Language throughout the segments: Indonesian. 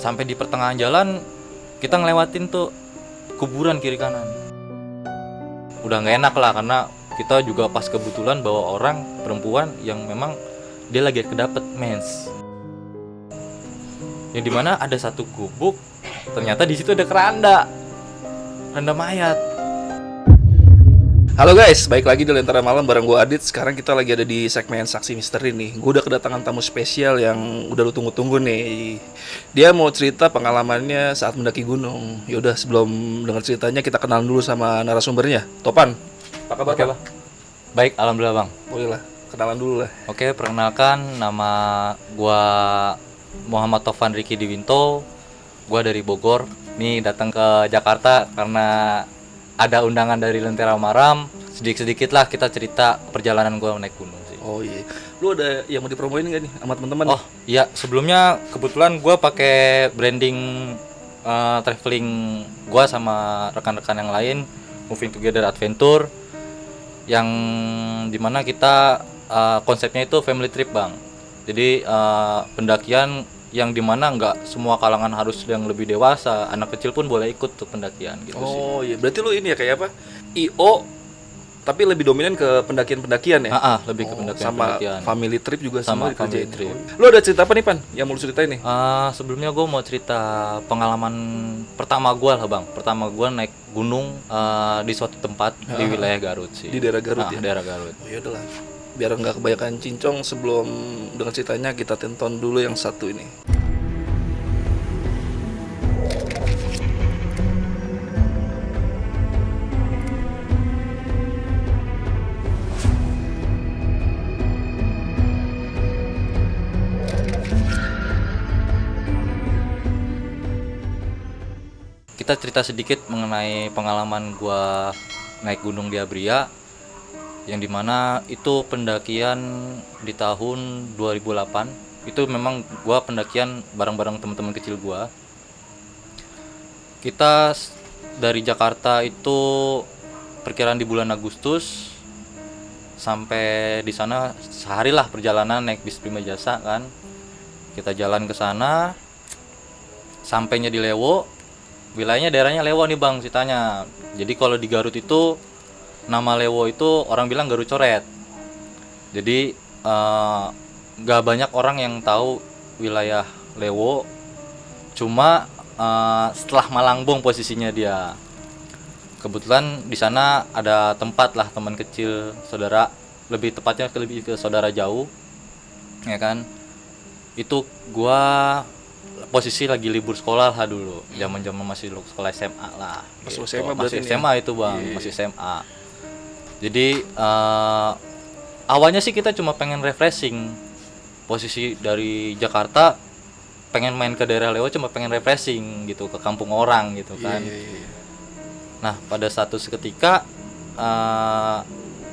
sampai di pertengahan jalan kita ngelewatin tuh kuburan kiri kanan. Udah nggak enak lah karena kita juga pas kebetulan bawa orang perempuan yang memang dia lagi kedapet mens. Yang di mana ada satu gubuk ternyata di situ ada keranda. Keranda mayat Halo guys, baik lagi di Lentera Malam bareng gue Adit. Sekarang kita lagi ada di segmen Saksi Misteri nih. Gue udah kedatangan tamu spesial yang udah lu tunggu-tunggu nih. Dia mau cerita pengalamannya saat mendaki gunung. Yaudah sebelum dengar ceritanya kita kenalan dulu sama narasumbernya. Topan, apa kabar? Oke, Bang. Baik, alhamdulillah bang. Boleh lah, kenalan dulu lah. Oke, perkenalkan nama gua Muhammad Tovan Riki Diwinto. Gua dari Bogor. Nih datang ke Jakarta karena ada undangan dari Lentera Maram. Sedikit-sedikit lah kita cerita perjalanan gua naik gunung sih. Oh iya, lu ada yang mau dipromoin gak nih sama teman-teman? Oh iya, sebelumnya kebetulan gua pakai branding eh, traveling gua sama rekan-rekan yang lain, Moving Together Adventure, yang di mana kita eh, konsepnya itu family trip bang. Jadi eh, pendakian yang di mana nggak semua kalangan harus yang lebih dewasa, anak kecil pun boleh ikut tuh pendakian gitu sih. Oh iya, berarti lu ini ya kayak apa? IO tapi lebih dominan ke pendakian-pendakian ya? Ah, ah, lebih ke Oh, pendakian, sama pendakian. family trip juga Sama sama family trip. Lu ada cerita apa nih Pan? Yang mau lu ceritain nih? Ah, sebelumnya gue mau cerita pengalaman pertama gue lah bang. Pertama gue naik gunung ah, di suatu tempat di wilayah Garut sih. Di daerah Garut Ah, ya? Daerah Garut. Oh ya lah. Biar nggak kebanyakan cincong sebelum dengar ceritanya kita tonton dulu yang satu ini. Kita cerita sedikit mengenai pengalaman gue naik gunung di Abria, yang di mana itu pendakian di tahun 2008. Itu memang gue pendakian bareng-bareng teman-teman kecil gue. Kita dari Jakarta itu perkiraan di bulan Agustus sampai di sana sehari lah perjalanan naik bis prima jasa kan kita jalan ke sana sampainya di Lewo wilayahnya daerahnya Lewo nih bang ceritanya jadi kalau di Garut itu nama Lewo itu orang bilang Garut coret. Jadi eh, nggak banyak orang yang tahu wilayah Lewo. Cuma eh, setelah Malangbong posisinya dia. Kebetulan di sana ada tempat lah teman kecil saudara. Lebih tepatnya ke- lebih ke saudara jauh ya kan? Itu gua posisi lagi libur sekolah lah dulu. Zaman zaman masih sekolah SMA lah Pas gitu. SMA masih nih ya? SMA itu bang. Iya, iya. masih SMA jadi eh, awalnya sih kita cuma pengen refreshing posisi dari Jakarta pengen main ke daerah Lewo cuma pengen refreshing gitu ke kampung orang gitu kan Iya, iya, iya. Nah, pada satu seketika eh,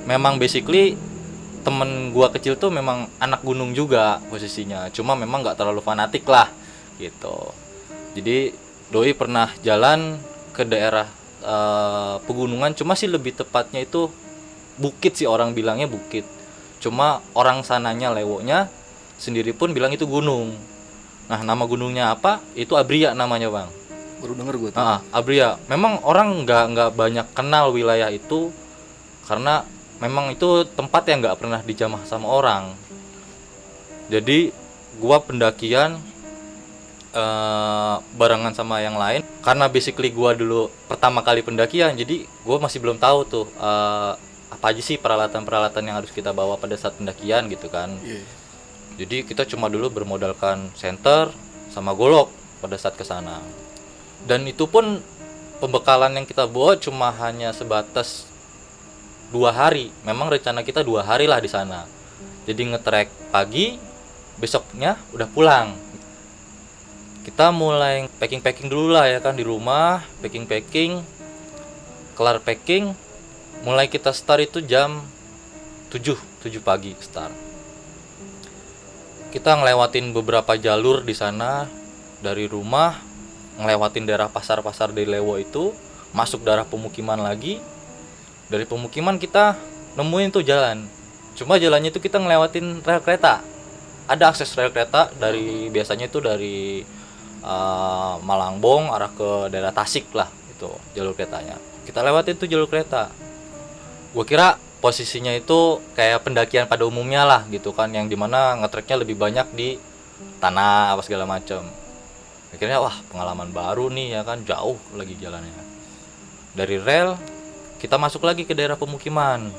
memang basically temen gua kecil tuh memang anak gunung juga posisinya. Cuma memang nggak terlalu fanatik lah gitu. Jadi doi pernah jalan ke daerah eh, pegunungan cuma sih lebih tepatnya itu bukit sih orang bilangnya bukit. Cuma orang sananya lewonya sendiri pun bilang itu gunung. Nah, nama gunungnya apa? Itu Abria namanya, Bang. Baru denger gue tuh. Ah, Abria. Memang orang nggak nggak banyak kenal wilayah itu karena memang itu tempat yang nggak pernah dijamah sama orang. Jadi gua pendakian eh, barengan sama yang lain karena basically gua dulu pertama kali pendakian jadi gua masih belum tahu tuh eh, apa aja sih peralatan-peralatan yang harus kita bawa pada saat pendakian gitu kan Iya. jadi kita cuma dulu bermodalkan senter sama golok pada saat ke sana. Dan itu pun pembekalan yang kita bawa cuma hanya sebatas dua hari. Memang rencana kita dua hari lah di sana. Jadi ngetrek pagi, besoknya udah pulang. Kita mulai packing-packing dulu lah ya kan di rumah, packing-packing, kelar packing, mulai kita start itu jam 7, 7 pagi start. Kita ngelewatin beberapa jalur di sana dari rumah ngelewatin daerah pasar-pasar di Lewo itu masuk daerah pemukiman lagi. Dari pemukiman kita nemuin tuh jalan. Cuma jalannya itu kita ngelewatin rel kereta. Ada akses rel kereta dari biasanya itu dari eh, Malangbong arah ke daerah Tasik lah itu jalur keretanya. Kita lewatin tuh jalur kereta gua kira posisinya itu kayak pendakian pada umumnya lah gitu kan yang di mana ngetreknya lebih banyak di tanah apa segala macam akhirnya wah pengalaman baru nih ya kan jauh lagi jalannya. Dari rel kita masuk lagi ke daerah pemukiman.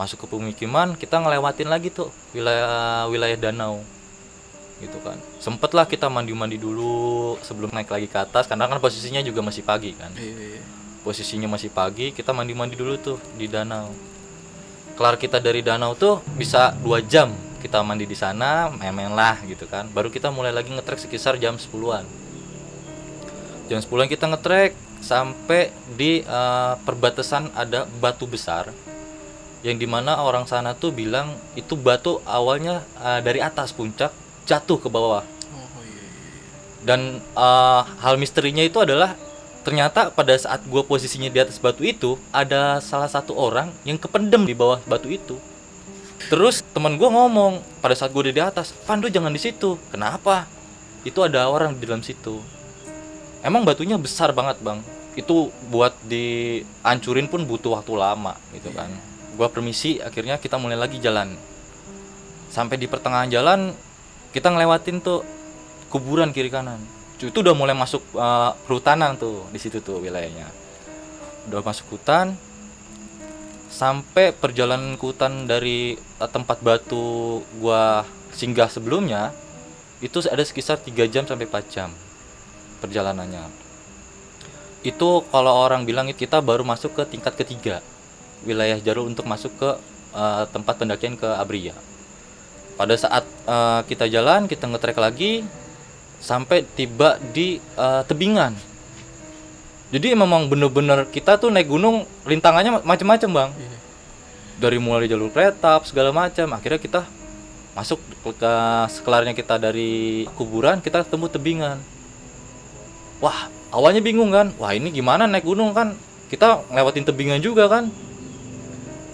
Masuk ke pemukiman kita ngelewatin lagi tuh wilayah wilayah danau gitu kan. Sempet lah kita mandi-mandi dulu sebelum naik lagi ke atas karena kan posisinya juga masih pagi kan. Iya, iya. Posisinya masih pagi kita mandi-mandi dulu tuh di danau kelar kita dari danau tuh bisa dua jam kita mandi di sana main-main lah gitu kan baru kita mulai lagi ngetrek sekitar jam 10-an jam 10-an kita ngetrek sampai di eh, perbatasan ada batu besar yang di mana orang sana tuh bilang itu batu awalnya eh, dari atas puncak jatuh ke bawah Oh iya. iya. dan eh, hal misterinya itu adalah ternyata pada saat gua posisinya di atas batu itu ada salah satu orang yang kependem di bawah batu itu. Terus teman gua ngomong pada saat gua udah di atas Pandu jangan di situ. Kenapa? Itu ada orang di dalam situ. Emang batunya besar banget bang. Itu buat dihancurin pun butuh waktu lama gitu kan. Gua permisi akhirnya kita mulai lagi jalan. Sampai di pertengahan jalan kita ngelewatin tuh kuburan kiri kanan itu udah mulai masuk eh, perhutanan tuh di situ tuh wilayahnya. Udah masuk hutan sampai perjalanan hutan dari eh, tempat batu gua singgah sebelumnya itu ada sekitar 3 jam sampai 4 jam perjalanannya. Itu kalau orang bilang itu kita baru masuk ke tingkat ketiga wilayah jalur untuk masuk ke eh, tempat pendakian ke Abria. Pada saat eh, kita jalan kita ngetrek lagi sampai tiba di eh, tebingan. Jadi memang bener-bener kita tuh naik gunung rintangannya macem-macem bang. Iya. dari mulai jalur kereta segala macam akhirnya kita masuk ke sekelarnya kita dari kuburan kita ketemu tebingan. Wah awalnya bingung kan. Wah ini gimana naik gunung kan? Kita ngelewatin tebingan juga kan.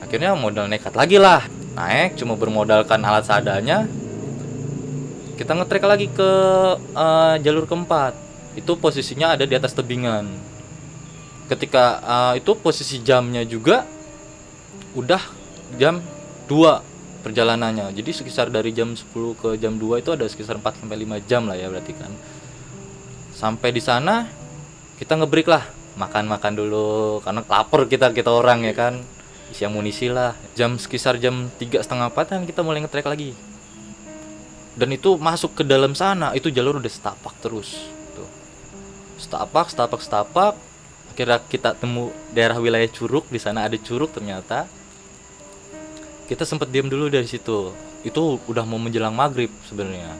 Akhirnya modal nekat lagi lah. Naik cuma bermodalkan alat seadanya kita ngetrek lagi ke eh, jalur keempat. Itu posisinya ada di atas tebingan. Ketika eh, itu posisi jamnya juga udah jam 2 perjalanannya. Jadi sekitar dari jam 10 ke jam 2 itu ada sekitar 4 sampai 5 jam lah ya berarti kan. Sampai di sana kita ngebreak lah. Makan-makan dulu karena lapar kita kita orang ya kan. Isi amunisi lah. Jam sekitar jam tiga setengah empatan kita mulai ngetrek lagi dan itu masuk ke dalam sana itu jalur udah setapak terus tuh. Setapak setapak setapak. Akhirnya kita temu daerah wilayah curug di sana ada curug ternyata. Kita sempat diam dulu dari situ. Itu udah mau menjelang maghrib sebenarnya.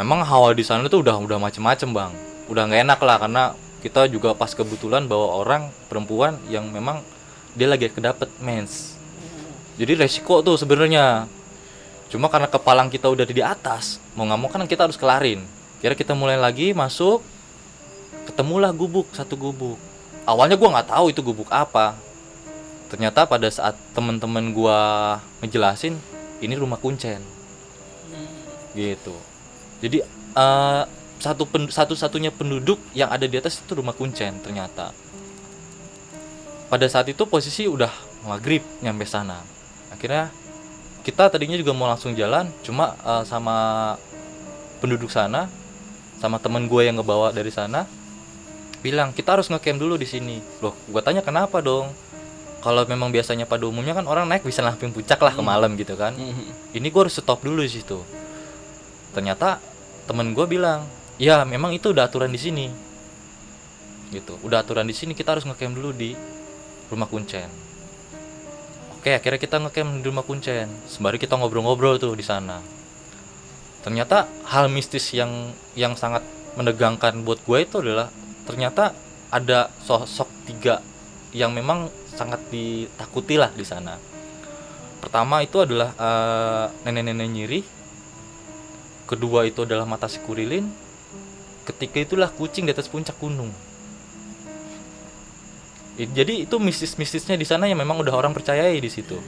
Memang hawa di sana tuh udah udah macem-macem bang. Udah nggak enak lah karena kita juga pas kebetulan bawa orang perempuan yang memang dia lagi kedapet mens. Jadi resiko tuh sebenarnya cuma karena kepalang kita udah di atas mau nggak mau kan kita harus kelarin. Kira kita mulai lagi masuk ketemulah gubuk satu gubuk. Awalnya gua nggak tahu itu gubuk apa. Ternyata pada saat temen-temen gua ngejelasin ini rumah kuncen. Gitu. Jadi eh, satu pen- satu-satunya penduduk yang ada di atas itu rumah kuncen ternyata. Pada saat itu posisi udah maghrib nyampe sana. Akhirnya kita tadinya juga mau langsung jalan cuma eh, sama penduduk sana sama temen gue yang ngebawa dari sana bilang kita harus ngecamp dulu di sini. Loh gue tanya kenapa dong? Kalau memang biasanya pada umumnya kan orang naik bisa langsung puncak lah ke malam gitu kan. Mhm. ini gue harus stop dulu di situ. Ternyata temen gue bilang ya memang itu udah aturan di sini. Gitu. Udah aturan di sini kita harus ngecamp dulu di rumah kuncen oke akhirnya kita ngecamp di rumah kuncen. Sembari kita ngobrol-ngobrol tuh di sana. Ternyata hal mistis yang yang sangat menegangkan buat gue itu adalah ternyata ada sosok tiga yang memang sangat ditakuti lah di sana. Pertama itu adalah eh, nenek-nenek nyiri. Kedua itu adalah mata si kurilin. Ketiga itulah kucing di atas puncak gunung Jadi itu mistis-mistisnya di sana yang memang udah orang percayai di situ.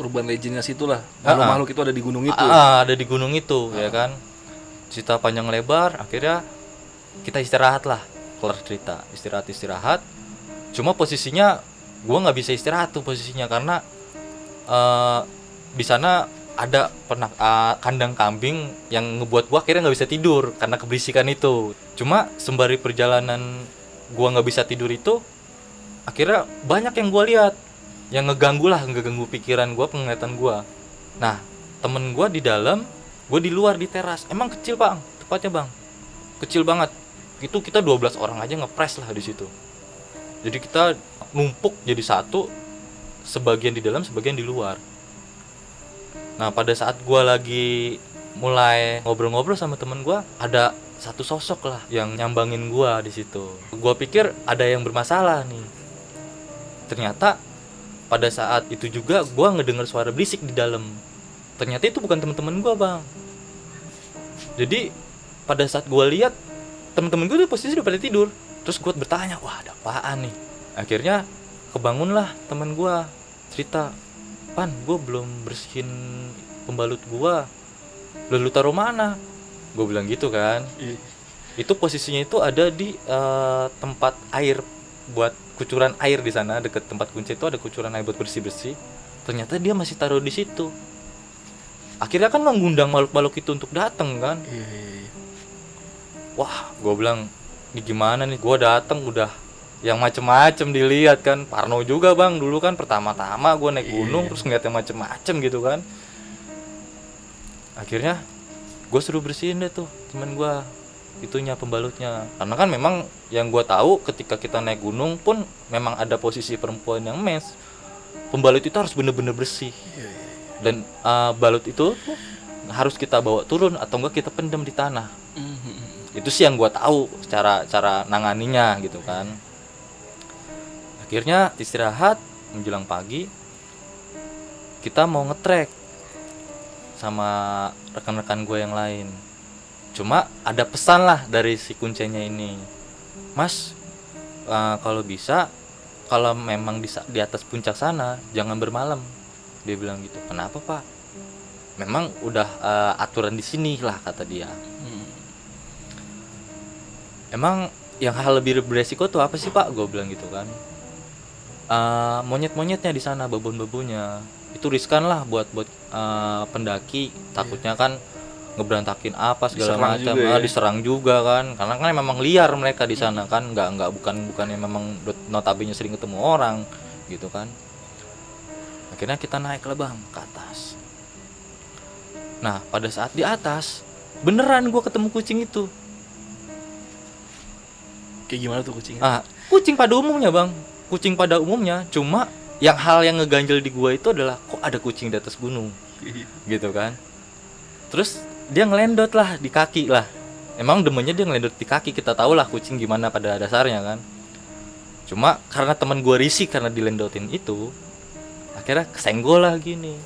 Urban legendnya situ lah. Ah, ah. makhluk-makhluk itu ada di gunung itu. Ah, ah, ada di gunung itu ya kan? Cerita panjang lebar akhirnya kita istirahat lah kelar cerita. Istirahat istirahat. Cuma posisinya gua nggak bisa istirahat tuh posisinya karena eh di sana ada pernah eh, kandang kambing yang ngebuat gua akhirnya nggak bisa tidur karena keberisikan itu. Cuma sembari perjalanan gua nggak bisa tidur itu akhirnya banyak yang gua lihat. Yang ngeganggu lah ngeganggu pikiran gua penglihatan gua. Nah temen gua di dalam gue di luar di teras. Emang kecil bang. Tepatnya bang. Kecil banget. Itu kita 12 orang aja ngepres lah di situ. Jadi kita numpuk jadi satu sebagian di dalam sebagian di luar. Nah pada saat gua lagi mulai ngobrol-ngobrol sama temen gua ada satu sosok lah yang nyambangin gua di situ. Gua pikir ada yang bermasalah nih ternyata pada saat itu juga gua ngedengar suara berisik di dalam. Ternyata itu bukan teman-teman gua bang. Jadi pada saat gua lihat temen-temen gue tuh posisi udah pada tidur. Terus gue bertanya wah ada apaan nih? Akhirnya kebangunlah temen gua cerita. Pan gue belum bersihin pembalut gua. Lalu taruh mana? Gue bilang gitu kan. Itu posisinya itu ada di eh, tempat air buat kucuran air di sana deket tempat kunci itu ada kucuran air buat bersih bersih ternyata dia masih taruh di situ. Akhirnya kan mengundang makhluk-makhluk itu untuk datang kan? Iya, iya, iya. wah gue bilang ini gimana nih? Gue datang udah. Yang macem-macem dilihat kan? Parno juga bang. Dulu kan pertama-tama gue naik gunung terus ngeliat yang macem-macem gitu kan? Akhirnya gue suruh bersihin deh tuh temen gue itunya pembalutnya. Karena kan memang yang gue tahu ketika kita naik gunung pun memang ada posisi perempuan yang mes. Pembalut itu harus bener-bener bersih. Dan uh, balut itu harus kita bawa turun atau enggak kita pendam di tanah. Mhm. itu sih yang gua tahu cara cara nanganinya gitu kan. Akhirnya istirahat menjelang pagi kita mau ngetrek sama rekan-rekan gue yang lain cuma ada pesan lah dari si kuncinya ini mas eh, kalau bisa kalau memang di, di atas puncak sana jangan bermalam dia bilang gitu kenapa pak memang udah eh, aturan di sini lah kata dia Mhm. Emang yang hal lebih beresiko tuh apa sih pak? Gue bilang gitu kan. Eh, monyet-monyetnya di sana, babon-babonnya itu riskan lah buat buat eh, pendaki. Takutnya kan ngeberantakin apa segala macam, juga Ah, ya. diserang juga kan. Karena kan memang liar mereka di sana kan, nggak nggak bukan bukan yang memang notabene sering ketemu orang gitu kan. Akhirnya kita naik lah bang ke atas. Nah pada saat di atas beneran gue ketemu kucing itu. Kayak gimana tuh kucingnya? Ah, kucing pada umumnya bang, kucing pada umumnya. Cuma yang hal yang ngeganjel di gua itu adalah kok ada kucing di atas gunung, gitu kan. Terus dia ngelendot lah di kaki lah. Emang demennya dia ngelendot di kaki. Kita tahu lah kucing gimana pada dasarnya kan. Cuma karena teman gua risih karena dilendotin itu, akhirnya kesenggol lah gini.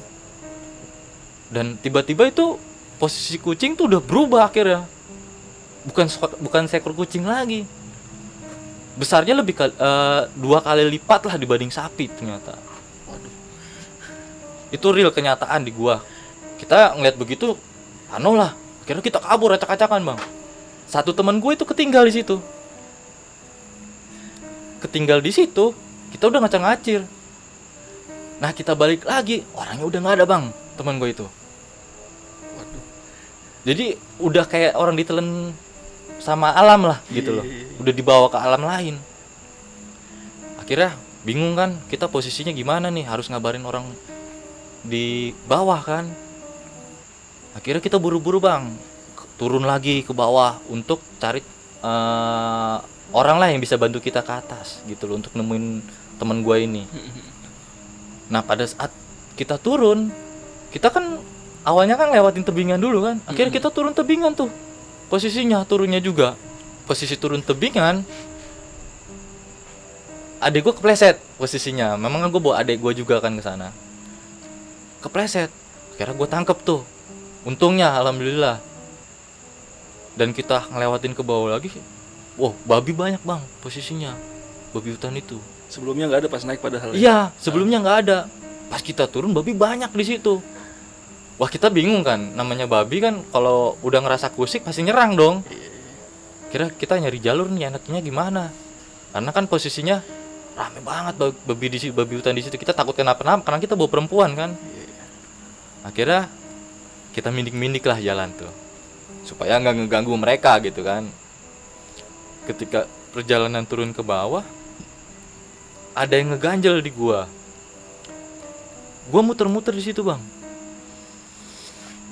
Dan tiba-tiba itu posisi kucing tuh udah berubah akhirnya. Bukan bukan seekor kucing lagi besarnya lebih kal- eh, dua kali lipat lah dibanding sapi ternyata itu real kenyataan di gua kita ngeliat begitu anu lah kira kita kabur acak-acakan bang. Satu teman gue itu ketinggal di situ. Ketinggal di situ kita udah ngacang-ngacir. Nah kita balik lagi orangnya udah nggak ada bang teman gue itu. Waduh. jadi udah kayak orang ditelan sama alam lah gitu loh. Iya, iya, iya. udah dibawa ke alam lain. Akhirnya bingung kan kita posisinya gimana nih harus ngabarin orang di bawah kan akhirnya kita buru-buru bang. Turun lagi ke bawah untuk cari eh, orang lah yang bisa bantu kita ke atas gitu loh untuk nemuin teman gua ini. Nah pada saat kita turun kita kan awalnya kan lewatin tebingan dulu kan. Akhirnya kita turun tebingan tuh. Posisinya turunnya juga. Posisi turun tebingan adik gue kepleset posisinya. Memang kan gue bawa adik gue juga kan ke sana? Kepleset. Kira gue tangkep tuh untungnya alhamdulillah. Dan kita ngelewatin ke bawah lagi wow babi banyak bang posisinya. Babi hutan itu. Sebelumnya nggak ada pas naik padahal. ya? iya sebelumnya nggak ada. Pas kita turun babi banyak di situ. Wah kita bingung kan namanya babi kan kalau udah ngerasa kusik pasti nyerang dong. Kira kita nyari jalur nih enaknya gimana? Karena kan posisinya rame banget ba- babi di situ babi hutan di situ. Kita takut kenapa-napa karena kita bawa perempuan kan. Akhirnya kita mindik-mindik lah jalan tuh. Supaya nggak ngeganggu mereka gitu kan. Ketika perjalanan turun ke bawah ada yang ngeganjel di gua. Gua muter-muter di situ bang.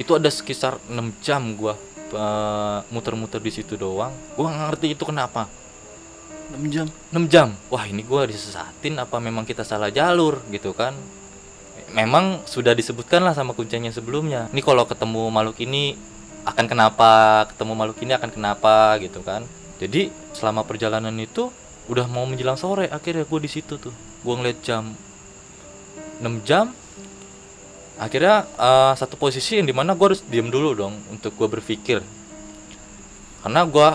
Itu ada sekitar 6 jam gua muter-muter di situ doang. Gua nggak ngerti itu kenapa. 6 jam? 6 jam. Wah ini gua disesatin apa memang kita salah jalur gitu kan memang sudah disebutkan lah sama kuncinya sebelumnya. Ini kalau ketemu makhluk ini akan kenapa ketemu makhluk ini akan kenapa gitu kan. Jadi selama perjalanan itu udah mau menjelang sore akhirnya gue di situ tuh. Gue ngeliat jam 6 jam akhirnya eh, satu posisi yang di mana gue harus diem dulu dong untuk gue berpikir. Karena gue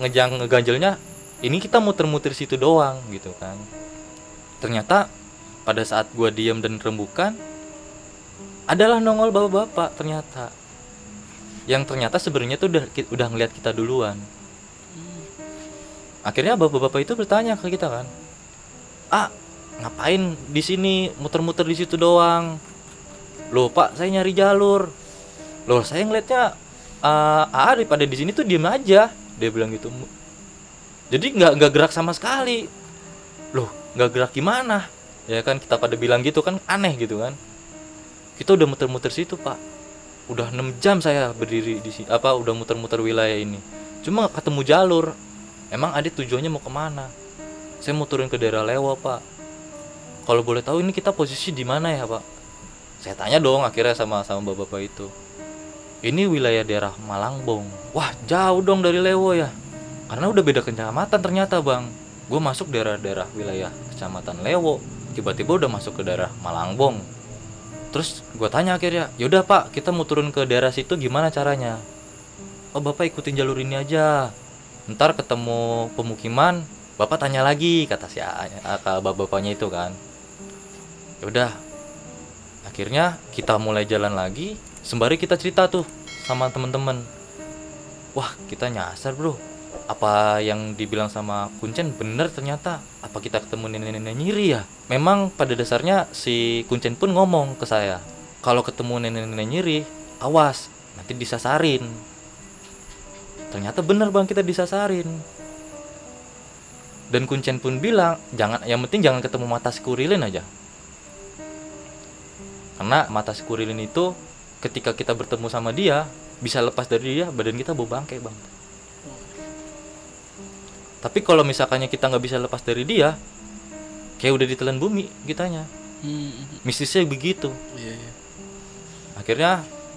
ngejang ngeganjelnya ini kita muter-muter situ doang gitu kan. Ternyata pada saat gua diam dan rembukan adalah nongol bapak-bapak ternyata. Yang ternyata sebenarnya tuh udah udah ngelihat kita duluan. Akhirnya bapak-bapak itu bertanya ke kita kan ah ngapain di sini? Muter-muter di situ doang. Loh pak saya nyari jalur. Loh saya ngelihatnya ah ah, daripada di sini tuh diem aja dia bilang gitu. Jadi nggak nggak gerak sama sekali. Loh nggak gerak gimana ya kan kita pada bilang gitu kan aneh gitu kan. Kita udah muter-muter situ pak. Udah 6 jam saya berdiri di sini apa udah muter-muter wilayah ini. Cuma ketemu jalur. Emang adik tujuannya mau ke mana? Saya mau turun ke daerah Lewo pak. Kalau boleh tahu ini kita posisi di mana ya pak? Saya tanya dong akhirnya sama sama bapak-bapak itu. Ini wilayah daerah Malangbong. Wah jauh dong dari Lewo ya. Karena udah beda kecamatan ternyata bang. Gue masuk daerah-daerah wilayah kecamatan Lewo tiba-tiba udah masuk ke daerah Malangbong terus gue tanya akhirnya yaudah pak kita mau turun ke daerah situ gimana caranya? Oh bapak ikutin jalur ini aja. Ntar ketemu pemukiman bapak tanya lagi kata si bapak-bapaknya itu kan. Yaudah. Akhirnya kita mulai jalan lagi sembari kita cerita tuh sama temen-temen wah kita nyasar bro apa yang dibilang sama Kuncen bener ternyata? Apa kita ketemu nenek-nenek nyiri ya? Memang pada dasarnya si Kuncen pun ngomong ke saya kalau ketemu nenek-nenek nyiri awas nanti disasarin. Ternyata bener bang kita disasarin. Dan Kuncen pun bilang jangan yang penting jangan ketemu mata skurilin aja. Karena mata skurilin itu ketika kita bertemu sama dia bisa lepas dari dia badan kita bau bangkai bang tapi kalau misalkannya kita nggak bisa lepas dari dia kayak udah ditelan bumi kitanya. Hmm, mistisnya begitu. Iya, iya. akhirnya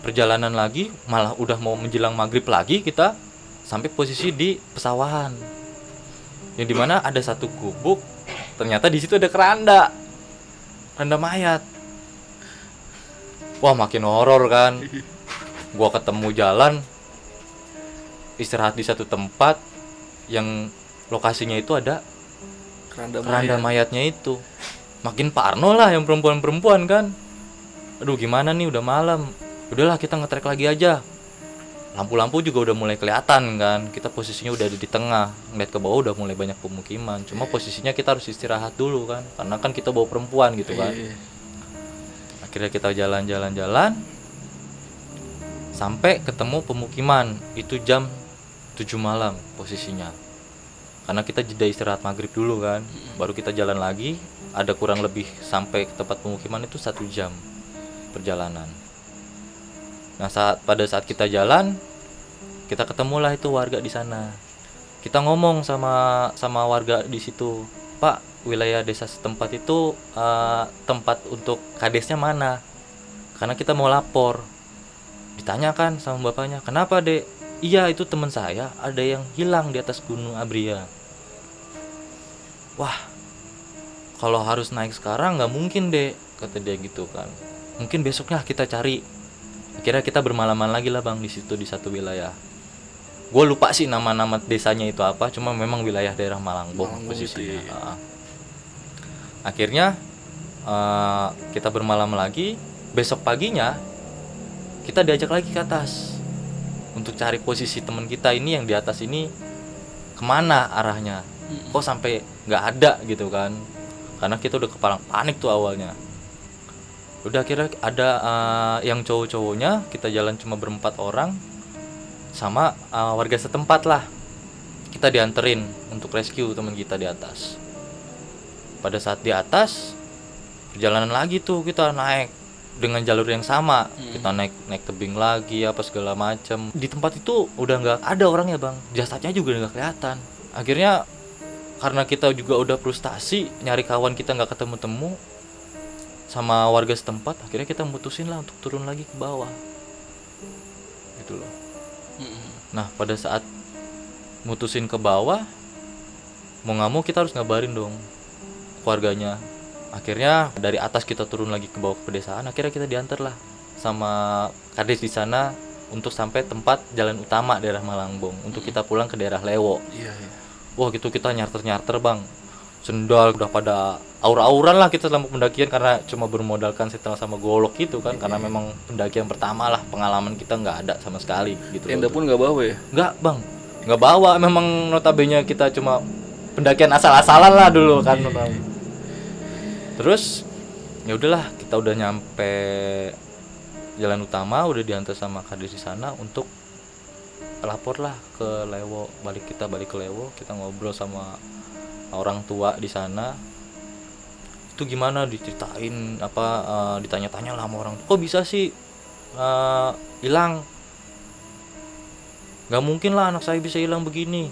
perjalanan lagi malah udah mau menjelang maghrib lagi kita sampai posisi di pesawahan. Yang di mana ada satu gubuk ternyata di situ ada keranda. Keranda mayat. Wah makin horor kan. Gua ketemu jalan istirahat di satu tempat yang lokasinya itu ada keranda, keranda mayat. mayatnya itu. Makin parno lah yang perempuan-perempuan kan? Aduh gimana nih? Udah malam. Udahlah kita ngetrek lagi aja. Lampu-lampu juga udah mulai kelihatan kan? Kita posisinya udah ada di tengah. Ngeliat ke bawah udah mulai banyak pemukiman. Cuma posisinya kita harus istirahat dulu kan? Karena kan kita bawa perempuan gitu kan? Iya, iya. akhirnya kita jalan-jalan-jalan sampai ketemu pemukiman. Itu jam 7 malam posisinya karena kita jeda istirahat maghrib dulu kan. Baru kita jalan lagi ada kurang lebih sampai ke tempat pemukiman itu satu jam perjalanan. Nah saat pada saat kita jalan kita ketemulah itu warga di sana. Kita ngomong sama sama warga di situ pak wilayah desa setempat itu eh, tempat untuk kadesnya mana? Karena kita mau lapor. Ditanyakan sama bapaknya kenapa dek? Iya itu teman saya. Ada yang hilang di atas gunung Abria wah kalau harus naik sekarang nggak mungkin dek kata dia gitu kan. Mungkin besoknya kita cari. Akhirnya kita bermalaman lagi lah bang di situ di satu wilayah. Gue lupa sih nama-nama desanya itu apa cuma memang wilayah daerah Malangbong posisinya. Ah. akhirnya eh, kita bermalam lagi. Besok paginya kita diajak lagi ke atas. Untuk cari posisi teman kita ini yang di atas ini ke mana arahnya kok sampai nggak ada gitu kan. Karena kita udah kepalang panik tuh awalnya. Udah kira ada uh, yang cowok-cowoknya kita jalan cuma berempat orang sama uh, warga setempat lah. Kita dianterin untuk rescue teman kita di atas. Pada saat di atas perjalanan lagi tuh kita naik dengan jalur yang sama. Kita naik naik tebing lagi apa segala macam di tempat itu udah nggak ada orangnya bang. Jasadnya juga nggak kelihatan. Akhirnya karena kita juga udah frustasi nyari kawan kita nggak ketemu temu sama warga setempat akhirnya kita mutusin lah untuk turun lagi ke bawah. Gitu loh. Nah pada saat mutusin ke bawah mau nggak mau kita harus ngabarin dong keluarganya. Akhirnya dari atas kita turun lagi ke bawah ke pedesaan akhirnya kita diantar lah sama kades di sana untuk sampai tempat jalan utama daerah Malangbong untuk kita pulang ke daerah Lewo. Iya, iya. Wah gitu kita nyarter nyarter bang. Sendal udah pada aura-auran lah kita selama pendakian karena cuma bermodalkan setelah sama golok gitu kan karena memang pendakian pertama lah pengalaman kita nggak ada sama sekali gitu Tenda pun nggak bawa ya. nggak bang. Nggak bawa. Memang notabene kita cuma pendakian asal-asalan lah dulu kan notabene. terus ya udahlah kita udah nyampe jalan utama udah diantar sama kades di sana untuk lapor lah ke Lewo balik kita balik ke Lewo kita ngobrol sama orang tua di sana. Itu gimana diceritain apa eh, ditanya-tanya lah sama orang kok bisa sih eh, hilang? Nggak mungkin lah anak saya bisa hilang begini.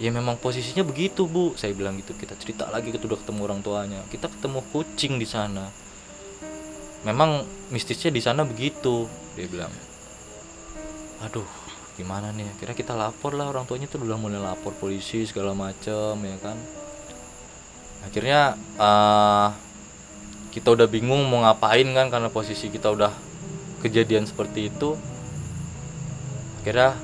Ya memang posisinya begitu bu. Saya bilang gitu kita cerita lagi kita udah ketemu orang tuanya. Kita ketemu kucing di sana. Memang mistisnya di sana begitu dia bilang. Aduh gimana nih kira kita lapor lah orang tuanya tuh udah mulai lapor polisi segala macem ya kan akhirnya eh, kita udah bingung mau ngapain kan karena posisi kita udah kejadian seperti itu akhirnya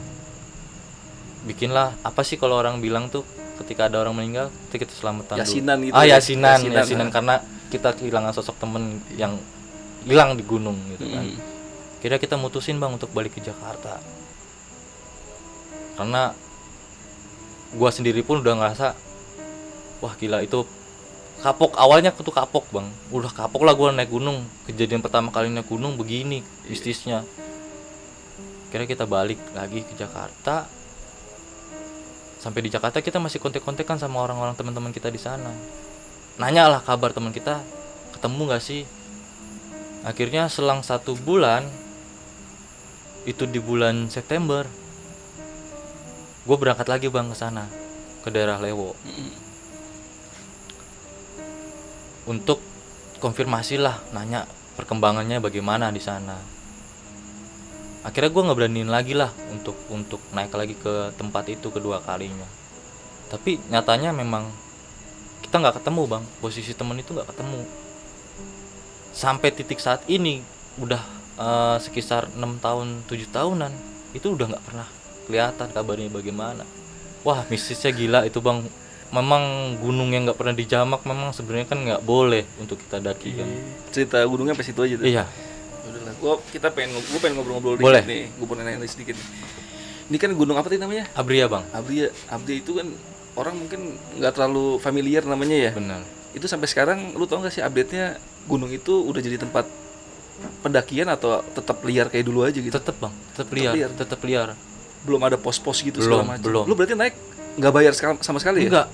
bikinlah apa sih kalau orang bilang tuh ketika ada orang meninggal kita kita selamatan dulu. Yasinan gitu ah ya? yasinan Yasinan, yasinan, ah. karena kita kehilangan sosok temen yang hilang di gunung gitu kan Mm. kira kita mutusin bang untuk balik ke Jakarta karena gua sendiri pun udah ngerasa wah gila itu kapok. Awalnya tuh kapok bang. Udah kapok lah gua naik gunung. Kejadian pertama kali naik gunung begini mistisnya. Kira kita balik lagi ke Jakarta. Sampai di Jakarta kita masih kontek-kontekan sama orang-orang teman-teman kita di sana. Nanya lah kabar teman kita ketemu nggak sih? Akhirnya selang satu bulan itu di bulan September gue berangkat lagi bang ke sana ke daerah Lewo. Untuk konfirmasi lah nanya perkembangannya bagaimana di sana. Akhirnya gue nggak beraniin lagi lah untuk untuk naik lagi ke tempat itu kedua kalinya. Tapi nyatanya memang kita nggak ketemu bang. Posisi temen itu nggak ketemu. Sampai titik saat ini udah eh, sekitar enam tahun tujuh tahunan itu udah nggak pernah kelihatan kabarnya bagaimana wah mistisnya gila itu bang memang gunung yang nggak pernah dijamak memang sebenarnya kan nggak boleh untuk kita daki kan Cerita gunungnya sampai situ aja tuh. iya Udahlah, gua kita pengen gua pengen ngobrol-ngobrol Boleh. dikit nih. Gua pengen nanya sedikit. Ini kan gunung apa tadi namanya? Abria bang Abdia. Abdia itu kan orang mungkin nggak terlalu familiar namanya ya. benar Itu sampai sekarang lu tau gak sih update-nya gunung itu udah jadi tempat pendakian atau tetap liar kayak dulu aja gitu? tetep bang tetep liar liar. tetep liar Belum ada pos-pos gitu Belum, segala macam. belum. Lu berarti naik nggak bayar sama sekali ya? enggak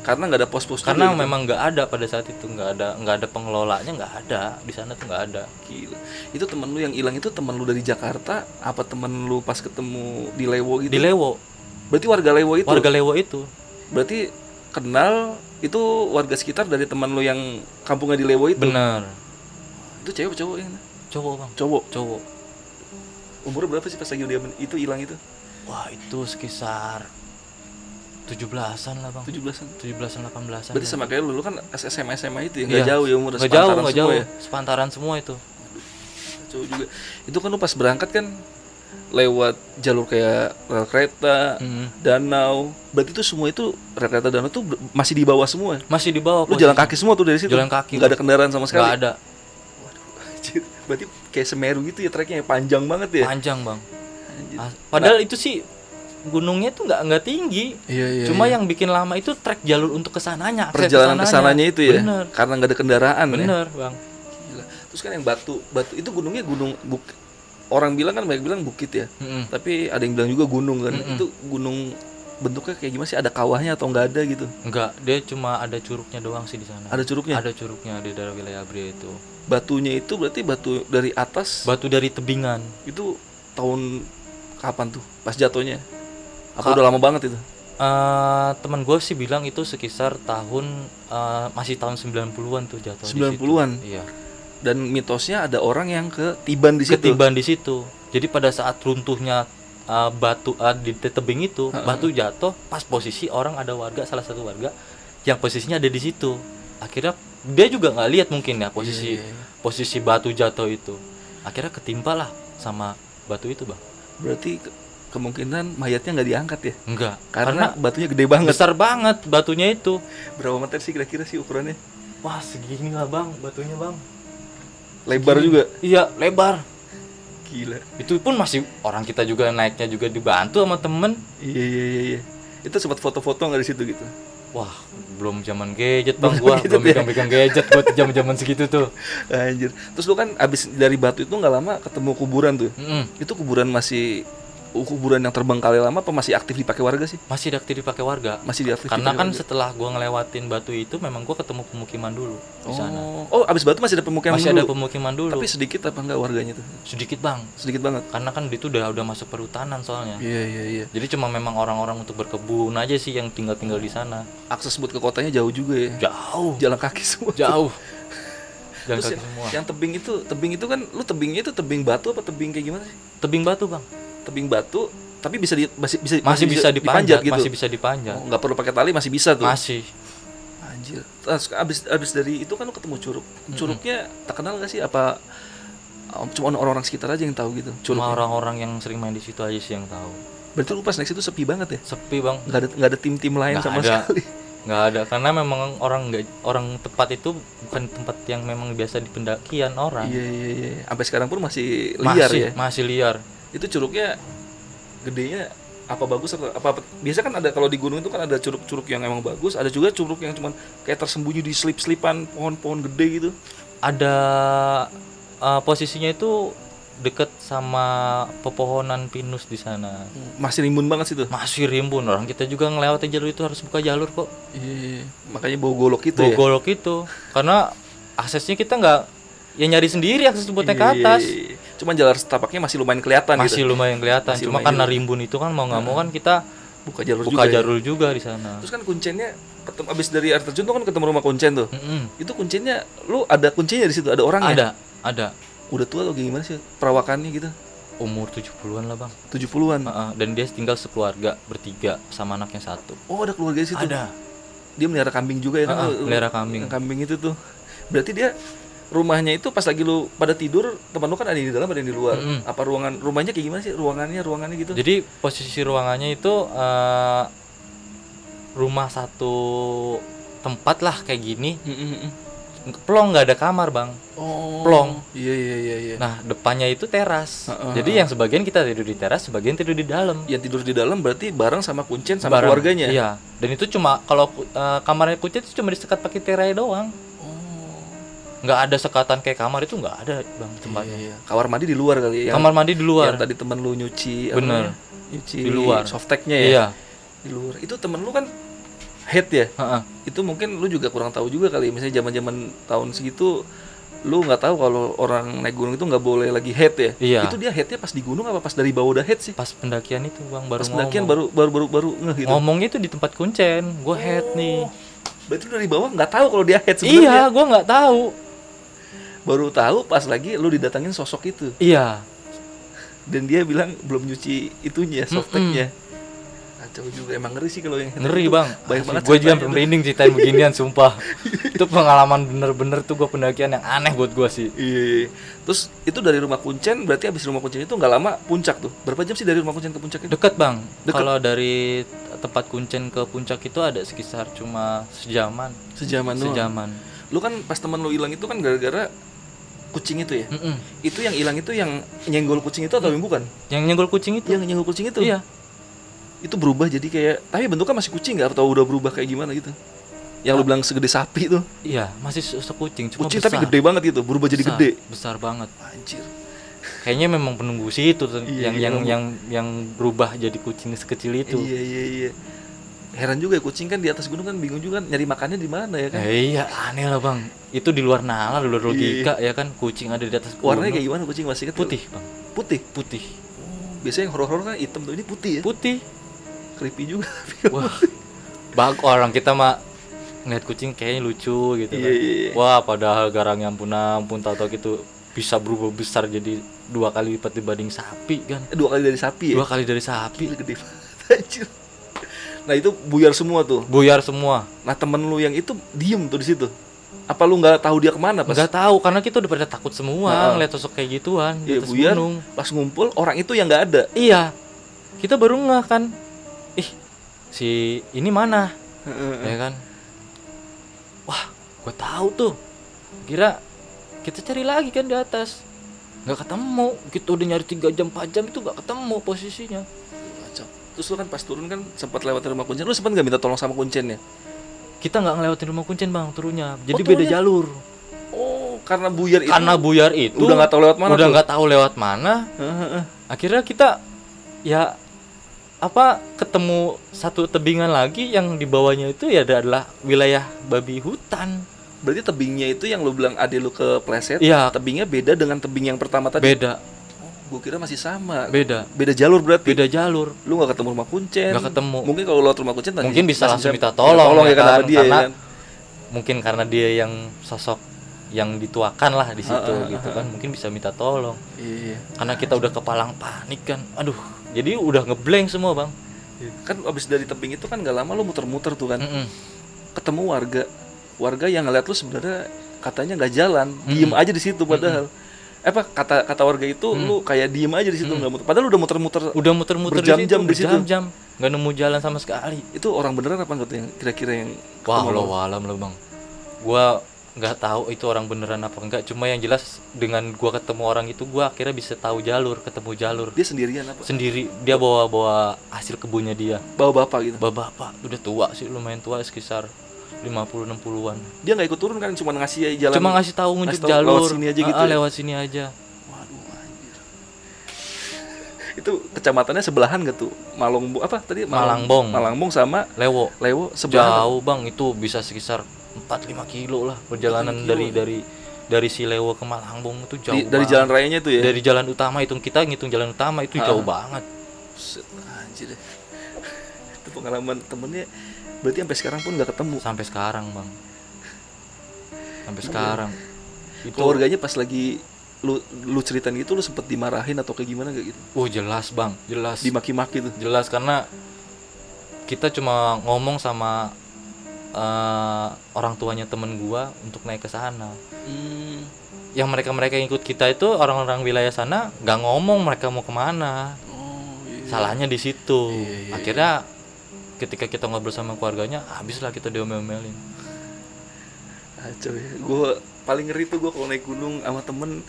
Karena nggak ada pos-pos karena gitu. memang nggak ada pada saat itu nggak ada nggak ada pengelolanya nggak ada di sana tuh nggak ada Gila. Itu temen lu yang hilang itu temen lu dari Jakarta apa temen lu pas ketemu di Lewo gitu? di Lewo Berarti warga Lewo itu. warga Lewo itu Berarti kenal itu warga sekitar dari teman lu yang kampungnya di Lewo itu. benar Itu cewek cowok yang cowok bang cowok. cowok Umurnya berapa sih pas lagi dia itu hilang itu? Wah itu sekitar 17-an lah bang 17-an. 17-an 18-an Berarti lah. sama kayak lu, lu kan SMA SMA itu ya, Iya. nggak jauh ya umurnya nggak jauh semua jauh ya. sepantaran semua itu Cowok juga. Itu kan lu pas berangkat kan lewat jalur kayak rel kereta, Mm. danau. Berarti itu semua itu rel kereta danau tuh masih di bawah semua. masih di bawah Lu jalan kaki semua tuh dari situ. Jalan kaki, Nggak ada kendaraan sama sekali. nggak ada Anjir. Berarti kayak Semeru gitu ya treknya panjang banget ya. panjang bang Ah, padahal itu sih gunungnya tuh nggak nggak tinggi Iya iya. cuma iya. yang bikin lama itu trek jalur untuk ke sananya perjalanan ke sananya itu ya. bener Karena nggak ada kendaraan ya. bener bang Gila. Terus kan yang batu, batu itu gunungnya gunung buk, orang bilang kan banyak bilang bukit ya. Mm-mm. Tapi ada yang bilang juga gunung kan. Mm-mm. Itu gunung bentuknya kayak gimana sih? Ada kawahnya atau nggak ada gitu? enggak dia cuma ada curugnya doang sih di sana Ada curugnya. ada curugnya di daerah wilayah Abria itu Batunya itu berarti batu dari atas batu dari tebingan itu tahun kapan tuh? Pas jatuhnya? Apa Ka- udah lama banget itu? Eh, teman gue sih bilang itu sekitar tahun eh, masih tahun 90-an tuh jatuh di situ. 90-an? Iya. Dan mitosnya ada orang yang ketiban di situ. Ketiban di situ. Jadi pada saat runtuhnya eh, batu eh, di te- tebing itu, batu jatuh pas posisi orang ada warga salah satu warga yang posisinya ada di situ. Akhirnya dia juga nggak lihat mungkin ya posisi Iya, iya, iya. posisi batu jatuh itu. Akhirnya ketimpa lah sama batu itu, Bang. Berarti ke- kemungkinan mayatnya nggak diangkat ya? Enggak, Karena, batunya gede banget. besar banget batunya itu. Berapa meter sih kira-kira sih ukurannya? Wah, segini lah, Bang, batunya, Bang. Lebar juga. Iya, lebar. Gila. Itu pun masih orang kita juga naiknya juga dibantu sama temen. Iya iya iya. iya. Itu sempat foto-foto nggak di situ gitu? Wah, belum zaman gadget bang Belum gua, gadget belum ya? pegang-pegang gadget buat zaman-zaman segitu tuh. Anjir. Terus lu kan abis dari batu itu nggak lama ketemu kuburan tuh. Mm-mm. Itu kuburan masih kuburan yang terbengkalai lama apa masih aktif dipakai warga sih? Masih aktif dipakai warga. Masih diaktif Karena dipakai kan warga? setelah gua ngelewatin batu itu, memang gua ketemu pemukiman dulu di sana. Oh, oh abis batu masih ada pemukiman Masih ada dulu. pemukiman dulu. Tapi sedikit apa enggak warganya tuh? sedikit bang, Sedikit banget. karena kan itu udah udah masuk perhutanan soalnya. Iya iya iya. Jadi cuma memang orang-orang untuk berkebun aja sih yang tinggal-tinggal di sana. Akses buat ke kotanya jauh juga ya. Jauh, Jalan kaki semua. jauh. Jalan Terus kaki yang, semua. yang tebing itu, tebing itu kan lu tebingnya itu tebing batu apa tebing kayak gimana sih? Tebing batu bang, Tebing batu tapi bisa di masih bisa masih bisa dipanjat, gitu. masih bisa dipanjat. Oh, nggak perlu pakai tali masih bisa tuh. Masih. Anjir. Terus abis abis dari itu kan lu ketemu curug. Curugnya terkenal gak sih apa um, cuma orang-orang sekitar aja yang tahu gitu? Cuma orang-orang yang sering main di situ aja sih yang tahu. Berarti lu pas naik situ sepi banget ya? Sepi bang, Nggak ada nggak ada tim-tim lain Nggak sama ada. sekali. nggak ada karena memang orang nggak orang tempat itu bukan tempat yang memang biasa di pendakian orang. Iya iya iya. Sampai sekarang pun masih liar masih, ya. Masih liar. Itu curugnya gedenya apa bagus atau apa, apa biasa kan ada kalau di gunung itu kan ada curug-curug yang emang bagus, ada juga curug yang cuman kayak tersembunyi di selip-selipan pohon-pohon gede gitu. Ada eh, posisinya itu deket sama pepohonan pinus di sana. Masih rimbun banget situ. Masih rimbun orang kita juga ngelewati jalur itu harus buka jalur kok. Iya, makanya bau golok itu ya. Bogolok itu karena aksesnya kita nggak ya nyari sendiri akses buat naik ke Iya, atas. iya, iya. Cuman jalan setapaknya masih lumayan kelihatan Masih gitu. lumayan kelihatan. Masih Cuma lumayan karena rimbun itu kan mau nggak mau kan kita Buka jalur buka juga. ya. jalur juga di sana. Terus kan kuncennya ketemu abis dari air terjun tuh kan ketemu rumah kuncen tuh. Mm-mm. Itu kuncennya lu ada kuncinya di situ, ada orangnya. Ada, ada. Udah tua atau gimana sih perawakannya gitu? Umur 70-an lah, Bang. 70-an. Heeh, dan dia tinggal sekeluarga bertiga sama anaknya satu. Oh, ada keluarga di situ. Ada. Dia melihara kambing juga ya kan? Lu- lu- melihara kambing. Kambing itu tuh. Berarti dia rumahnya itu pas lagi lu pada tidur, teman lu kan ada di dalam, ada di luar. Mm-mm. Apa ruangan rumahnya kayak gimana sih? Ruangannya, ruangannya gitu. Jadi posisi ruangannya itu eh, rumah satu tempat lah kayak gini. Mm, mm, mm. Plong nggak ada kamar, Bang. Oh. Plong. Iya, iya, iya, iya. Nah, depannya itu teras. Heeh, Jadi yang sebagian kita tidur di teras, sebagian tidur di dalam. yang tidur di dalam berarti bareng sama kuncen sama Bareng. keluarganya. Iya. Dan itu cuma kalau eh, kamarnya kucing itu cuma disekat pakai tirai doang. Oh. Nggak ada sekatan kayak kamar itu nggak ada, Bang, tempatnya. Iya, iya. Kamar mandi di luar kali ya. Kamar mandi di luar. Yang tadi temen lu nyuci Bener. Nyuci Di luar. Softteknya ya. Iya. Di luar. Itu temen lu kan head ya. Heeh. Itu mungkin lu juga kurang tahu juga kali. Misalnya zaman-zaman tahun segitu lu nggak tahu kalau orang naik gunung itu nggak boleh lagi head ya. Iya. Itu dia headnya pas di gunung apa pas dari bawah udah head sih? Pas pendakian itu, Bang, baru Pas pendakian baru baru baru baru ngeh gitu. Ngomongnya itu di tempat kuncen. Gue head nih. Berarti lu dari bawah nggak tahu kalau dia head sebenarnya. Iya, gue nggak tahu. Baru tahu pas lagi lu didatangin sosok itu. Iya. Dan dia bilang belum nyuci itunya, softteknya. Kacau juga emang ngeri sih kalau yang Ngeri itu. bang. Banyak banget Gue juga merinding ceritain beginian, sumpah. itu pengalaman bener-bener tuh gue pendakian yang aneh buat gue sih. Iya, iya. Terus itu dari rumah Kuncen berarti habis rumah Kuncen itu nggak lama puncak tuh. Berapa jam sih dari rumah Kuncen ke puncak itu? Deket bang. Kalau dari tempat kuncen ke puncak itu ada sekitar cuma sejaman. Sejaman doang. Sejaman. Lu kan pas temen lu hilang itu kan gara-gara kucing itu ya? Mm-mm. itu yang hilang itu yang nyenggol kucing itu atau yang bukan? Yang nyenggol kucing itu. Yang nyenggol kucing itu? Iya. Itu berubah jadi kayak tapi bentuknya masih kucing nggak? Atau udah berubah kayak gimana gitu? Yang lu bilang segede sapi tuh iya masih se- sekucing cuma kucing besar. tapi gede banget gitu berubah jadi Besar, gede. besar banget. Anjir. Kayaknya memang penunggu situ Iya, yang iya, yang memang. yang yang berubah jadi kucing sekecil itu. Iya iya iya heran juga ya kucing kan di atas gunung kan bingung juga kan nyari makannya di mana ya kan? Eh, iya aneh lah bang. Itu di luar nalar di luar logika ya kan kucing ada di atas Iya. warnanya gunung. kayak gimana kucing masih putih bang. Putih? Putih. Oh, biasanya yang horor-horor kan hitam tuh ini putih ya? Putih. Creepy juga. Wah bang orang kita mah ngeliat kucing kayaknya lucu gitu Iya, kan. Iya, iya. wah padahal garangnya ampun ampun tahu-tahu gitu bisa berubah besar jadi dua kali lipat dibanding sapi kan. Dua kali dari sapi ya? Dua kali dari sapi. Gila gede banget anjir nah itu buyar semua tuh. Buyar semua. Nah temen lu yang itu diem tuh di situ. Apa lu nggak tahu dia ke mana pas? Nggak tahu karena kita udah pada takut semua Nah. ngeliat sosok kayak gituan di ya atas buyar gunung. pas ngumpul orang itu yang nggak ada. Iya. Kita baru ngeh kan. Ih si ini mana? Ya kan? Wah gue tahu tuh. Kira kita cari lagi kan di atas. Nggak ketemu. Kita udah nyari tiga jam 4 jam itu nggak ketemu posisinya Kacau. terus lu kan pas turun kan sempat lewat rumah kuncen lu sempat nggak minta tolong sama kuncennya kita nggak ngelewatin rumah kuncen bang turunnya. Jadi Oh, beda turunnya? jalur. Oh karena buyar itu? Karena buyar itu. Udah nggak tahu lewat mana udah nggak tahu lewat mana. Akhirnya kita ya apa ketemu satu tebingan lagi yang di bawahnya itu ya adalah wilayah babi hutan. Berarti tebingnya itu yang lu bilang ade lu ke pleset Iya. tebingnya beda dengan tebing yang pertama tadi? Beda gue kira masih sama. Beda. Beda jalur berarti. Beda jalur. Lu nggak ketemu rumah kuncen. Nggak ketemu. Mungkin kalau lewat rumah kuncen tadi mungkin bisa langsung minta tolong, tolong ya, ya kan kan? dia karena ya kan? mungkin karena dia yang sosok yang dituakan lah di situ Ha, ha, gitu ha, kan mungkin bisa minta tolong. Iya. Karena kita udah kepalang panik kan. Aduh jadi udah ngeblank semua bang. Kan abis dari tebing itu kan nggak lama lu muter-muter tuh kan. Mm-mm. ketemu warga warga yang ngeliat lu sebenarnya katanya nggak jalan. Diem aja di situ padahal. Eh, apa kata kata warga itu lu kayak diem aja di situ nggak muter padahal lu udah muter-muter udah muter-muter Berjam-jam di situ. berjam-jam nggak nemu jalan sama sekali itu orang beneran apa enggak yang kira-kira yang Wah, lo lu? alam lo bang. Gua nggak tahu itu orang beneran apa enggak. Cuma yang jelas dengan gua ketemu orang itu, gua akhirnya bisa tahu jalur, ketemu jalur dia sendirian apa sendiri. Dia bawa bawa hasil kebunnya dia. bawa bapak gitu Bapak bapak udah tua sih, lumayan tua sekitar 50-60an. dia nggak ikut turun kan cuma ngasih jalan Cuma ngasih tahu ngunjuk ngasih tahu jalur. lewat sini aja gitu Ah, ah, ya? lewat sini aja. waduh anjir itu kecamatannya sebelahan gak tuh Malongbo apa tadi Malangbong. Malangbong sama Lewo. Lewo sebelahan Jauh bang, itu bisa sekitar 4-5 kilo lah perjalanan 4-5 kilo. dari dari dari Silewo ke Malangbong itu jauh Di- dari banget. jalan rayanya tuh ya dari jalan utama hitung kita ngitung jalan utama itu Ah. jauh banget anjir itu pengalaman temennya berarti sampai sekarang pun nggak ketemu. Sampai sekarang bang. Sampai sekarang. Itu keluarganya pas lagi lu lu ceritain gitu lu sempet dimarahin atau kayak gimana gak gitu? Oh jelas bang. Jelas. Dimaki-maki tuh. Jelas karena kita cuma ngomong sama eh, orang tuanya temen gua untuk naik ke sana. Hmm. yang mereka mereka yang ikut kita itu orang-orang wilayah sana nggak ngomong mereka mau ke mana. Oh iya. salahnya di situ. Iya, iya, akhirnya ketika kita ngobrol sama keluarganya habislah kita diomel-omelin ya. Gue paling ngeri tuh gue kalau naik gunung sama temen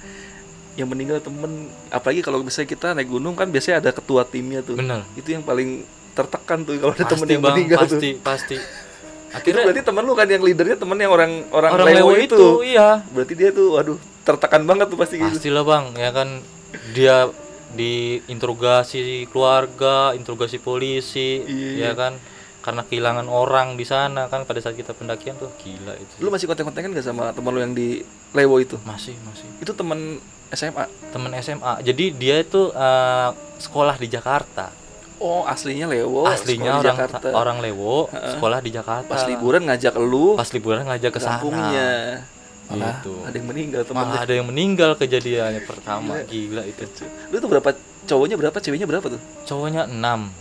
yang meninggal temen. Apalagi kalau misalnya kita naik gunung kan biasanya ada ketua timnya tuh. bener Itu yang paling tertekan tuh kalau ada temen yang bang meninggal pasti tuh. pasti Itu akhirnya berarti temen lu kan yang leadernya temen yang orang orang, orang lewo, lewo itu. itu iya Berarti dia tuh waduh tertekan banget tuh pasti gitu. pastilah bang ya kan dia diinterogasi keluarga interogasi polisi Iya. ya kan karena kehilangan orang di sana kan pada saat kita pendakian tuh gila itu Lu masih kontak-kontakan gak sama temen lu yang di lewo itu? masih masih Itu temen SMA. temen SMA jadi dia itu eh, sekolah di Jakarta Oh, aslinya lewo. aslinya orang Jakarta. orang Lewo sekolah di Jakarta Pas liburan ngajak lu pas liburan ngajak ke sana. Malah Gitu. ada yang meninggal temennya. malah ada yang meninggal kejadiannya pertama gila itu Lu tuh berapa cowoknya berapa, ceweknya berapa tuh? cowoknya 6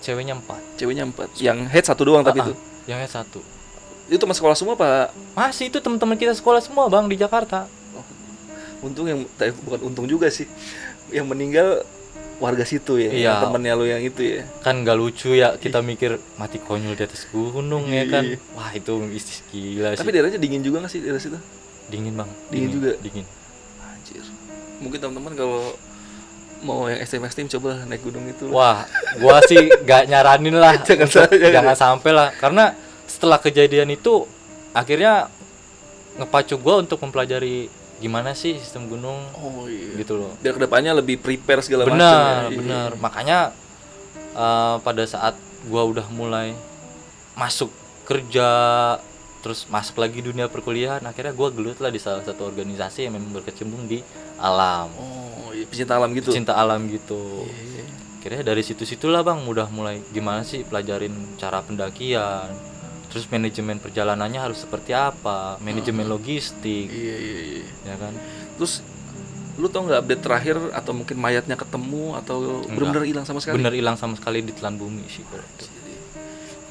ceweknya 4 Ceweknya empat. Yang head satu doang tapi Ah, ah. tuh. yang satu Itu teman sekolah semua pak. masih itu teman-teman kita sekolah semua bang di Jakarta Untung yang eh, bukan untung juga sih. Yang meninggal warga situ ya. Iya. Temennya lu yang itu ya. kan gak lucu ya kita mikir mati konyol di atas gunung ya kan Iya. wah itu istis gila Tapi sih daerahnya dingin juga gak sih daerah situ? Dingin bang Dingin juga? dingin Mungkin teman-teman kalau mau yang ekstrim ekstrim coba naik gunung itu. Wah, gua sih gak nyaranin lah. Jangan Untuk- sampai, jangan. jangan sampai lah. Karena setelah kejadian itu akhirnya ngepacu gua untuk mempelajari gimana sih sistem gunung Oh iya. gitu loh. Biar ke depannya lebih prepare segala macam. Benar, ya. Iya. benar. Makanya eh, pada saat gua udah mulai masuk kerja terus masuk lagi dunia perkuliahan akhirnya gua gelut lah di salah satu organisasi yang memang berkecimpung di alam Oh iya, pecinta alam gitu. cinta alam gitu Iya. Akhirnya dari situ-situlah bang udah mulai gimana sih pelajarin cara pendakian terus manajemen perjalanannya harus seperti apa manajemen logistik Iya iya iya. ya kan Terus lu tau nggak update terakhir atau mungkin mayatnya ketemu atau benar-benar hilang sama sekali? bener hilang sama sekali di telan bumi sih kalau itu.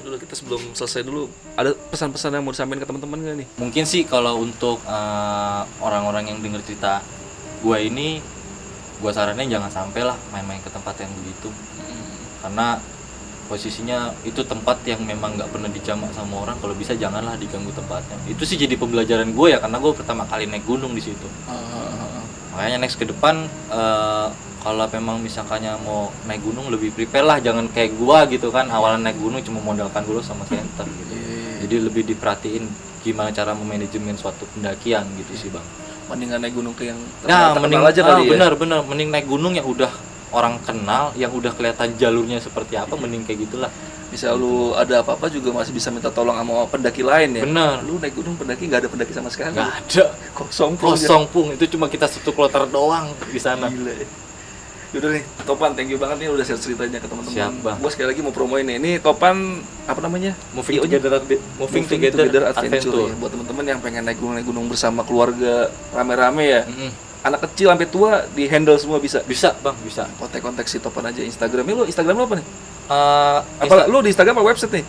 Dulu kita sebelum selesai dulu ada pesan-pesan yang mau disampaikan ke teman-teman nggak nih? mungkin sih kalau untuk eh, orang-orang yang denger cerita gua ini gua saranin jangan sampai lah main-main ke tempat yang begitu. Karena posisinya itu tempat yang memang nggak pernah dijamak sama orang. Kalau bisa janganlah diganggu tempatnya. Itu sih jadi pembelajaran gue ya karena gue pertama kali naik gunung di situ. Makanya next ke depan eh, kalau memang misalkannya mau naik gunung lebih prepare lah. Jangan kayak gua gitu kan. Awalan naik gunung cuma modalkan dulu sama center gitu. Jadi lebih diperhatiin gimana cara memanajemen suatu pendakian gitu sih bang. Mendingan naik gunung ke yang nah terkenal mending aja ah, kali ya. benar benar. Mending naik gunung yang udah orang kenal yang udah kelihatan jalurnya seperti apa mending kayak gitulah. Misal lu ada apa-apa juga masih bisa minta tolong sama pendaki lain ya. benar. Lu naik gunung pendaki nggak ada pendaki sama sekali. nggak ada. Kosong pun. kosong pun. Itu cuma kita satu kloter doang di sana. Gila. Ya. Yaudah nih, Topan, thank you banget nih udah share ceritanya ke teman-teman. Siap, Bang. Gue sekali lagi mau promoin nih. Ini Topan apa namanya? moving together moving, together, adventure, ya. Buat teman-teman yang pengen naik gunung naik gunung bersama keluarga rame-rame ya. Mm-mm. Anak kecil sampai tua di handle semua bisa. bisa bang bisa Kontak-kontak si Topan aja Instagramnya lu Instagram lu apa nih? Eh, Apa lu di Instagram apa website nih?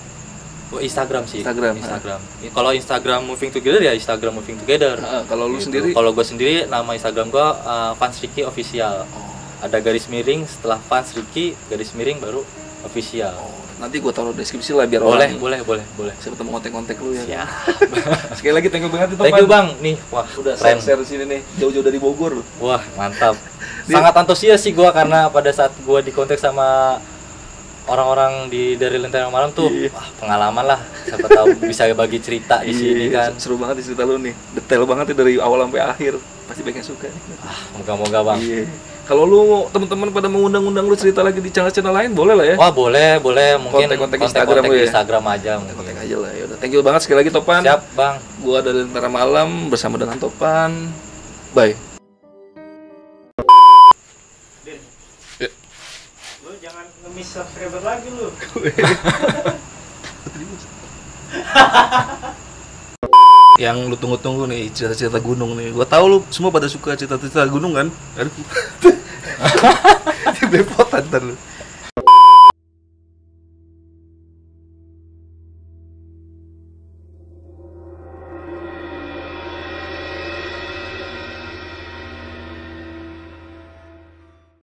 Oh, Instagram sih. Instagram, Instagram. Kalau Instagram Moving Together ya Instagram Moving Together. Heeh, kalau lu Gitu. sendiri? Kalau gue sendiri nama Instagram gue Fans Ricky Official. Oh. Ada garis miring setelah Fans Ricky garis miring baru official. Oh, nanti gua taruh deskripsi lah biar boleh, orang boleh, boleh, boleh. siapa tahu kontak-kontak lu ya. Siap. Sekali lagi thank you banget itu Thank you bang. Nih, wah Udah keren. share-share di sini nih, jauh-jauh dari Bogor. Wah mantap. Sangat antusias sih gue karena pada saat gue di kontak sama orang-orang di dari Lentera Malam tuh, Iya. wah pengalaman lah. Siapa tahu bisa bagi cerita di sini Iya, kan. Seru banget cerita lu nih. Detail banget nih dari awal sampai akhir. Pasti banyak yang suka. Ah, moga-moga bang. Iya. Kalau lu teman-teman pada mengundang-undang lu cerita lagi di channel-channel lain boleh lah ya. Wah boleh, boleh mungkin Kontak-kontak Instagram lu ya? Instagram aja mungkin. Kontak aja lah ya. Udah, thank you banget sekali lagi Topan. Siap bang. Gua dari Lentera Malam bersama dengan Topan. Bye. Ya. Lu jangan nge-miss subscriber lagi lu. yang lu tunggu-tunggu nih cerita-cerita gunung nih. Gua tahu lu semua pada suka cerita-cerita gunung kan? Aduh. Belepotan ntar lu.